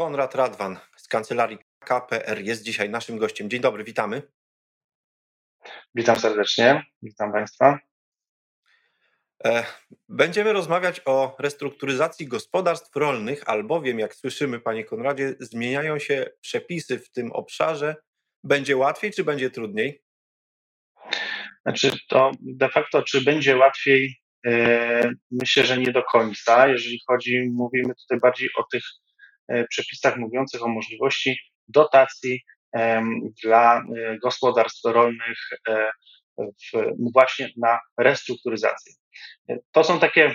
Konrad Radwan z kancelarii KPR jest dzisiaj naszym gościem. Dzień dobry, witamy. Witam serdecznie, witam Państwa. E, będziemy rozmawiać o restrukturyzacji gospodarstw rolnych, albowiem, jak słyszymy, panie Konradzie, zmieniają się przepisy w tym obszarze. Będzie łatwiej, czy będzie trudniej? Znaczy, to de facto, czy będzie łatwiej, e, myślę, że nie do końca. Jeżeli chodzi, mówimy tutaj bardziej o tych przepisach mówiących o możliwości dotacji dla gospodarstw rolnych w, właśnie na restrukturyzację. To są takie,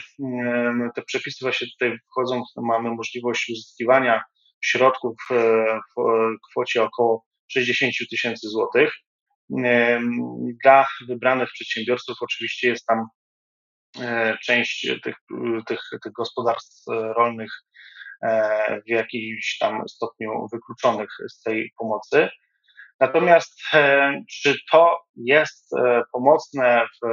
te przepisy właśnie tutaj wchodzą, mamy możliwość uzyskiwania środków e, w kwocie około 60 tysięcy złotych. Dla wybranych przedsiębiorców oczywiście jest tam e, część tych, tych, tych gospodarstw rolnych e, w jakimś tam stopniu wykluczonych z tej pomocy. Natomiast czy to jest pomocne w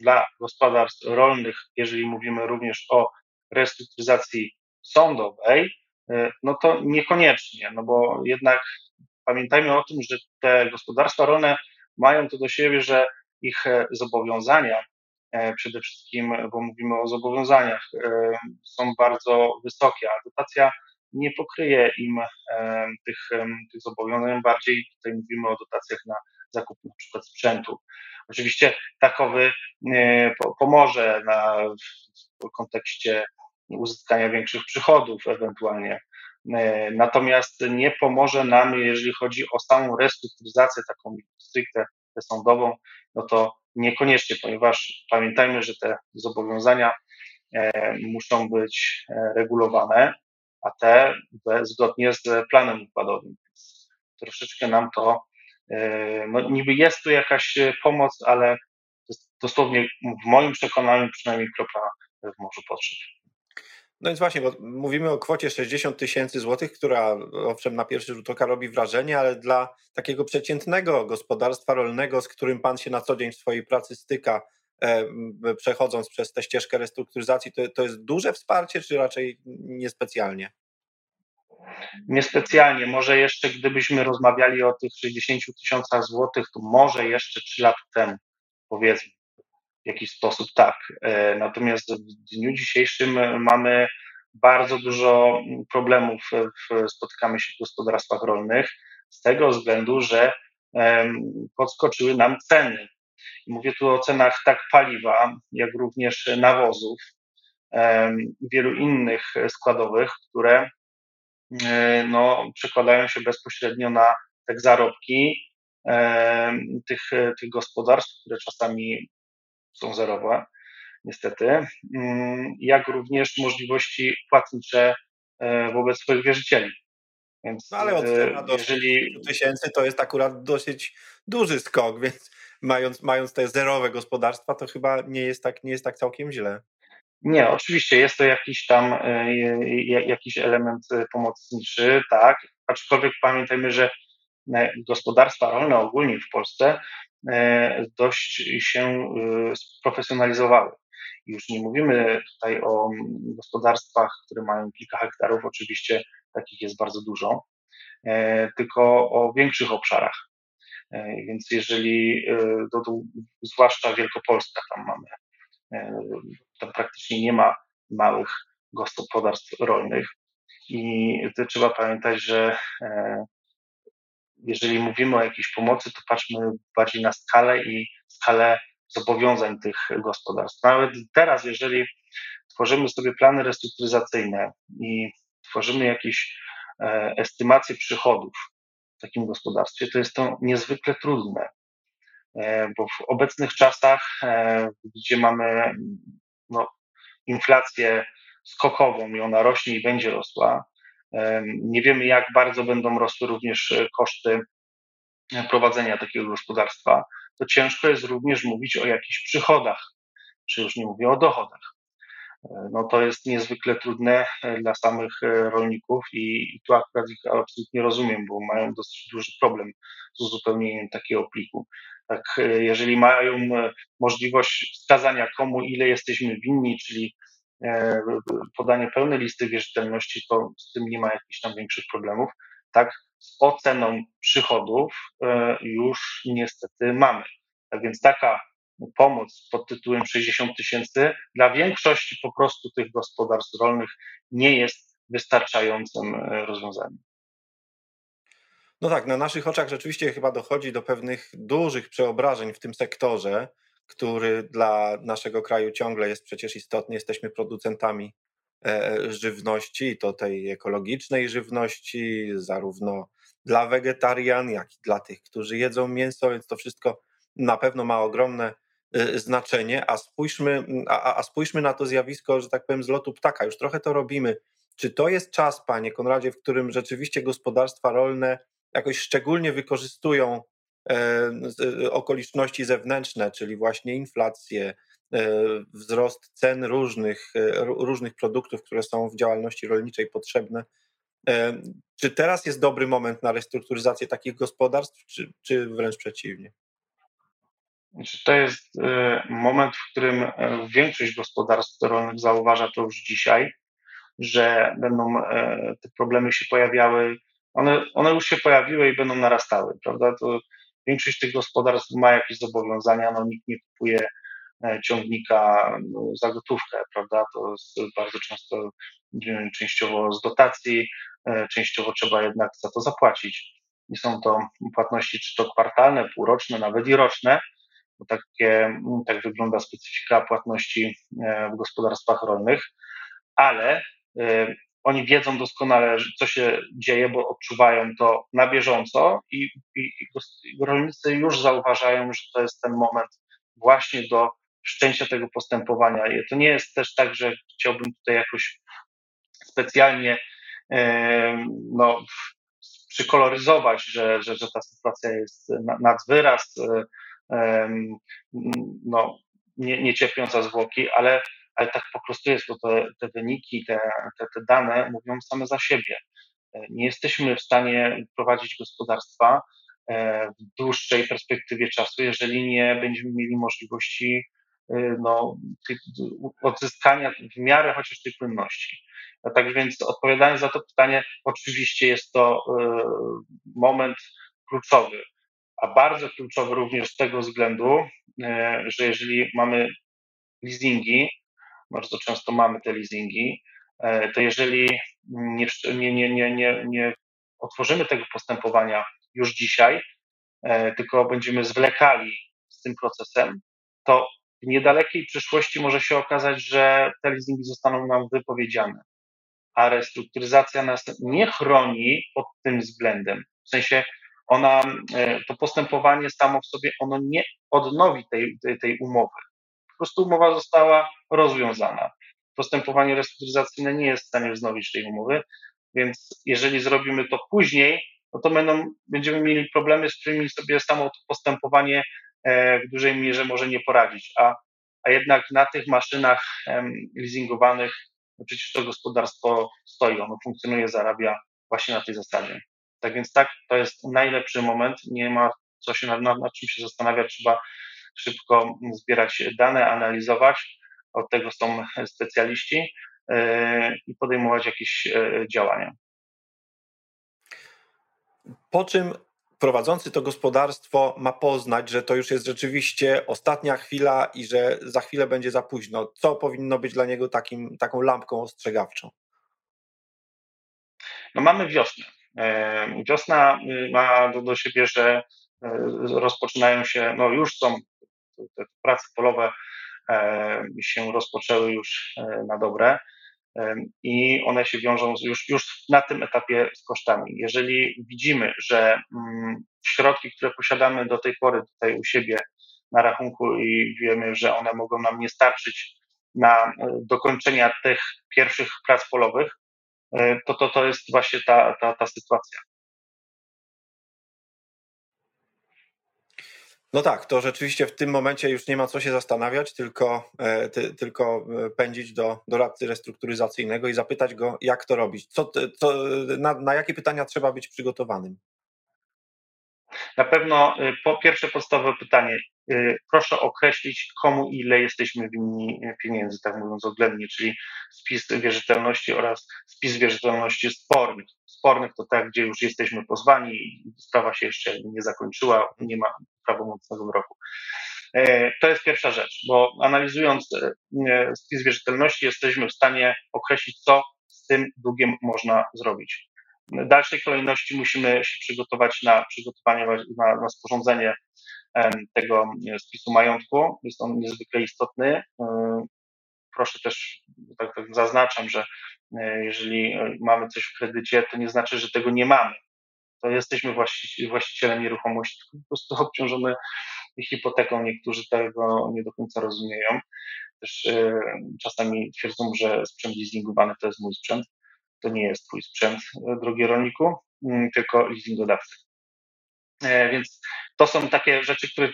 dla gospodarstw rolnych, jeżeli mówimy również o restrukturyzacji sądowej, e, no to niekoniecznie, no bo jednak pamiętajmy o tym, że te gospodarstwa rolne mają to do siebie, że ich e, zobowiązania, e, przede wszystkim, bo mówimy o zobowiązaniach, są bardzo wysokie, a dotacja nie pokryje im tych, tych zobowiązań, bardziej tutaj mówimy o dotacjach na zakup na przykład sprzętu. Oczywiście takowy e, pomoże na, w kontekście uzyskania większych przychodów ewentualnie. E, natomiast nie pomoże nam, jeżeli chodzi o samą restrukturyzację taką stricte sądową, no to niekoniecznie, ponieważ pamiętajmy, że te zobowiązania e, muszą być regulowane, a te zgodnie z planem układowym. Troszeczkę nam to E, no niby jest tu jakaś e, pomoc, ale dosłownie w moim przekonaniu przynajmniej kropla w morzu potrzeb. No więc właśnie, bo mówimy o kwocie 60 tysięcy złotych, która owszem na pierwszy rzut oka robi wrażenie, ale dla takiego przeciętnego gospodarstwa rolnego, z którym pan się na co dzień w swojej pracy styka, e, przechodząc przez tę ścieżkę restrukturyzacji, to, to jest duże wsparcie, czy raczej niespecjalnie? Niespecjalnie. Może jeszcze gdybyśmy rozmawiali o tych 60 tysiącach złotych, to może jeszcze 3 lata temu, powiedzmy, w jakiś sposób tak. E, natomiast w dniu dzisiejszym mamy bardzo dużo problemów, spotykamy się w gospodarstwach rolnych, z tego względu, że podskoczyły nam ceny. Mówię tu o cenach tak paliwa, jak również nawozów, wielu innych składowych, które E, no, przekładają się bezpośrednio na te zarobki e, tych, tych gospodarstw, które czasami są zerowe, niestety, mm, jak również możliwości płatnicze e, wobec swoich wierzycieli. Więc no ale od do jeżeli tysięcy to jest akurat dosyć duży skok, więc mając, mając te zerowe gospodarstwa, to chyba nie jest tak, nie jest tak całkiem źle. Nie, oczywiście jest to jakiś tam e, jakiś element e, pomocniczy, tak, aczkolwiek pamiętajmy, że e, gospodarstwa rolne ogólnie w Polsce dość się sprofesjonalizowały. Już nie mówimy tutaj o gospodarstwach, które mają kilka hektarów, oczywiście takich jest bardzo dużo, tylko o większych obszarach. Więc jeżeli, to zwłaszcza Wielkopolska, tam mamy tam praktycznie nie ma małych gospodarstw rolnych. I trzeba pamiętać, że e, jeżeli mówimy o jakiejś pomocy, to patrzmy bardziej na skalę i skalę zobowiązań tych gospodarstw. Nawet teraz, jeżeli tworzymy sobie plany restrukturyzacyjne i tworzymy jakieś e, estymacje przychodów w takim gospodarstwie, to jest to niezwykle trudne, e, bo w obecnych czasach, gdzie mamy no, inflację skokową i ona rośnie i będzie rosła. Nie wiemy, jak bardzo będą rosły również e, koszty e, prowadzenia takiego gospodarstwa. To ciężko jest również mówić o jakichś przychodach, czy już nie mówię o dochodach. E, no to jest niezwykle trudne dla samych rolników i, tu akurat ich absolutnie rozumiem, bo mają dosyć duży problem z uzupełnieniem takiego pliku. Tak, jeżeli mają możliwość wskazania komu ile jesteśmy winni, czyli podanie pełnej listy wierzytelności, to z tym nie ma jakichś tam większych problemów. Tak, z oceną przychodów już niestety mamy. Tak więc taka pomoc pod tytułem 60 tysięcy dla większości po prostu tych gospodarstw rolnych nie jest wystarczającym e, rozwiązaniem. No tak, na naszych oczach rzeczywiście chyba dochodzi do pewnych dużych przeobrażeń w tym sektorze, który dla naszego kraju ciągle jest przecież istotny. Jesteśmy producentami e, żywności, i to tej ekologicznej żywności, zarówno dla wegetarian, jak i dla tych, którzy jedzą mięso, więc to wszystko na pewno ma ogromne Y, znaczenie, a spójrzmy, a, a spójrzmy na to zjawisko, że tak powiem, z lotu ptaka. Już trochę to robimy. Czy to jest czas, panie Konradzie, w którym rzeczywiście gospodarstwa rolne jakoś szczególnie wykorzystują e, okoliczności zewnętrzne, czyli właśnie inflację, e, wzrost cen różnych, e, różnych produktów, które są w działalności rolniczej potrzebne. Czy teraz jest dobry moment na restrukturyzację takich gospodarstw, czy, czy wręcz przeciwnie? Znaczy, to jest e, moment, w którym e, większość gospodarstw rolnych zauważa to już dzisiaj, że będą e, te problemy się pojawiały, one, one już się pojawiły i będą narastały, prawda? To większość tych gospodarstw ma jakieś zobowiązania, no nikt nie kupuje ciągnika no, za gotówkę, prawda? To jest bardzo często częściowo z dotacji, częściowo trzeba jednak za to zapłacić. I są to płatności czy to kwartalne, półroczne, nawet i roczne, bo takie, tak wygląda specyfika płatności e, w gospodarstwach rolnych, ale e, oni wiedzą doskonale, co się dzieje, bo odczuwają to na bieżąco i, i, i rolnicy już zauważają, że to jest ten moment właśnie do wszczęcia tego postępowania. I to nie jest też tak, że chciałbym tutaj jakoś specjalnie e, no, przykoloryzować, że, że, że ta sytuacja jest nad wyraz no, nie, nie cierpiąca zwłoki, ale, ale tak po prostu jest, bo te, te wyniki, te, te, te dane mówią same za siebie. E, nie jesteśmy w stanie prowadzić gospodarstwa e, w dłuższej perspektywie czasu, jeżeli nie będziemy mieli możliwości e, no, odzyskania w miarę chociaż tej płynności. Tak więc odpowiadając za to pytanie, oczywiście jest to moment kluczowy a bardzo kluczowy również z tego względu, że jeżeli mamy leasingi, bardzo często mamy te leasingi, e, to jeżeli nie, nie, nie, nie, nie otworzymy tego postępowania już dzisiaj, e, tylko będziemy zwlekali z tym procesem, to w niedalekiej przyszłości może się okazać, że te leasingi zostaną nam wypowiedziane. A restrukturyzacja nas nie chroni pod tym względem. W sensie ona, e, to postępowanie samo w sobie, ono nie odnowi tej, tej, tej umowy. Po prostu umowa została rozwiązana. Postępowanie restrukturyzacyjne nie jest w stanie wznowić tej umowy, więc jeżeli zrobimy to później, no to będą, będziemy mieli problemy, z którymi sobie samo to postępowanie e, w dużej mierze może nie poradzić. A, a jednak na tych maszynach leasingowanych no przecież to gospodarstwo stoi, ono funkcjonuje, zarabia właśnie na tej zasadzie. Tak więc tak, to jest najlepszy moment, nie ma co się nad, nad, czym się zastanawiać, trzeba szybko zbierać dane, analizować, od tego są specjaliści yy, i podejmować jakieś yy, działania. Po czym prowadzący to gospodarstwo ma poznać, że to już jest rzeczywiście ostatnia chwila i że za chwilę będzie za późno? Co powinno być dla niego takim, taką lampką ostrzegawczą? No mamy wiosnę. Wiosna y, ma do, do siebie, że rozpoczynają się, no już są te prace polowe się rozpoczęły już e, na dobre i one się wiążą już, już na tym etapie z kosztami. Jeżeli widzimy, że mm, środki, które posiadamy do tej pory tutaj u siebie na rachunku i wiemy, że one mogą nam nie starczyć na e, dokończenia tych pierwszych prac polowych, E, to, to, to jest właśnie ta, ta, ta sytuacja. No tak, to rzeczywiście w tym momencie już nie ma co się zastanawiać, tylko, e, ty, tylko e, pędzić do doradcy restrukturyzacyjnego i zapytać go, jak to robić. Co, co, na, na jakie pytania trzeba być przygotowanym? Na pewno po pierwsze podstawowe pytanie, proszę określić, komu ile jesteśmy winni pieniędzy, tak mówiąc oględnie, czyli spis wierzytelności oraz spis wierzytelności spornych. Spornych to tak, gdzie już jesteśmy pozwani sprawa się jeszcze nie zakończyła, nie ma prawomocnego wyroku. E, to jest pierwsza rzecz, bo analizując e, spis wierzytelności jesteśmy w stanie określić, co z tym długiem można zrobić. W dalszej kolejności musimy się przygotować na przygotowanie, na, na sporządzenie tego spisu majątku. Jest on niezwykle istotny. E, proszę też, tak, tak zaznaczam, że jeżeli mamy coś w kredycie, to nie znaczy, że tego nie mamy. Jesteśmy właścicielem nieruchomości, tylko po prostu obciążony hipoteką. Niektórzy tego nie do końca rozumieją. Też e, czasami twierdzą, że sprzęt leasingowany to jest mój sprzęt. To nie jest twój sprzęt, e, drogi rolniku, mm, tylko leasingodawcy. E, więc to są takie rzeczy, które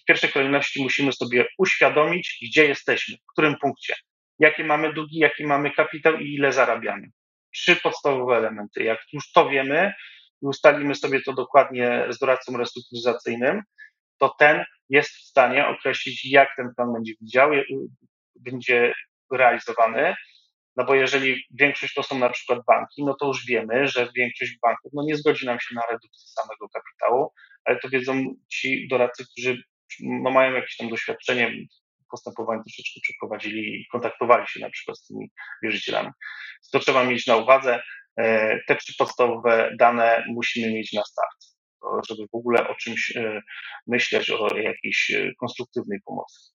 w pierwszej kolejności musimy sobie uświadomić, gdzie jesteśmy, w którym punkcie, jakie mamy długi, jaki mamy kapitał i ile zarabiamy. Trzy podstawowe elementy. Jak już to wiemy i ustalimy sobie to dokładnie z doradcą restrukturyzacyjnym, to ten jest w stanie określić, jak ten plan będzie widział, będzie realizowany. No bo jeżeli większość to są na przykład banki, no to już wiemy, że większość banków no nie zgodzi nam się na redukcję samego kapitału, ale to wiedzą ci doradcy, którzy no mają jakieś tam doświadczenie postępowań troszeczkę przeprowadzili i kontaktowali się na przykład z tymi wierzycielami. To trzeba mieć na uwadze. E, te trzy podstawowe dane musimy mieć na start żeby w ogóle o czymś e, myśleć, o jakiejś e, konstruktywnej pomocy.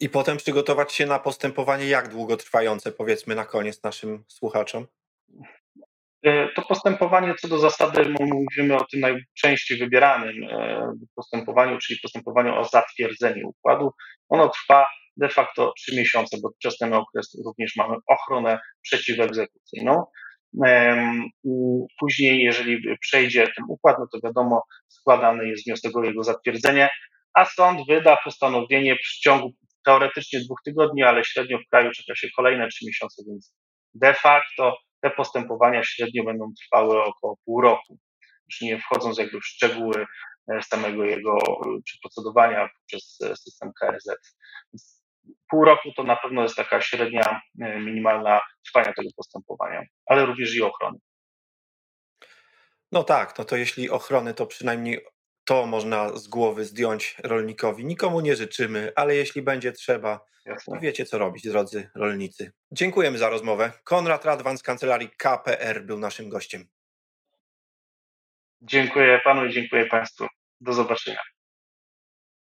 I potem przygotować się na postępowanie jak długotrwające, powiedzmy na koniec naszym słuchaczom? To postępowanie co do zasady, mówimy o tym najczęściej wybieranym postępowaniu, czyli postępowaniu o zatwierdzenie układu. Ono trwa de facto trzy miesiące, bo przez ten okres również mamy ochronę przeciwegzekucyjną. Później, jeżeli przejdzie ten układ, no to wiadomo, składany jest wniosek o jego zatwierdzenie, a sąd wyda postanowienie w ciągu teoretycznie dwóch tygodni, ale średnio w kraju czeka się kolejne trzy miesiące, więc de facto te postępowania średnio będą trwały około pół roku. Już nie wchodząc jakby w szczegóły e, samego jego czy procedowania przez e, system KRZ. Pół roku to na pewno jest taka średnia, e, minimalna trwania tego postępowania, ale również i ochrony. No tak, no to jeśli ochrony, to przynajmniej to można z głowy zdjąć rolnikowi. Nikomu nie życzymy, ale jeśli będzie trzeba, to wiecie co robić, drodzy rolnicy. Dziękujemy za rozmowę. Konrad Radwan z kancelarii KPR był naszym gościem. Dziękuję panu i dziękuję państwu. Do zobaczenia.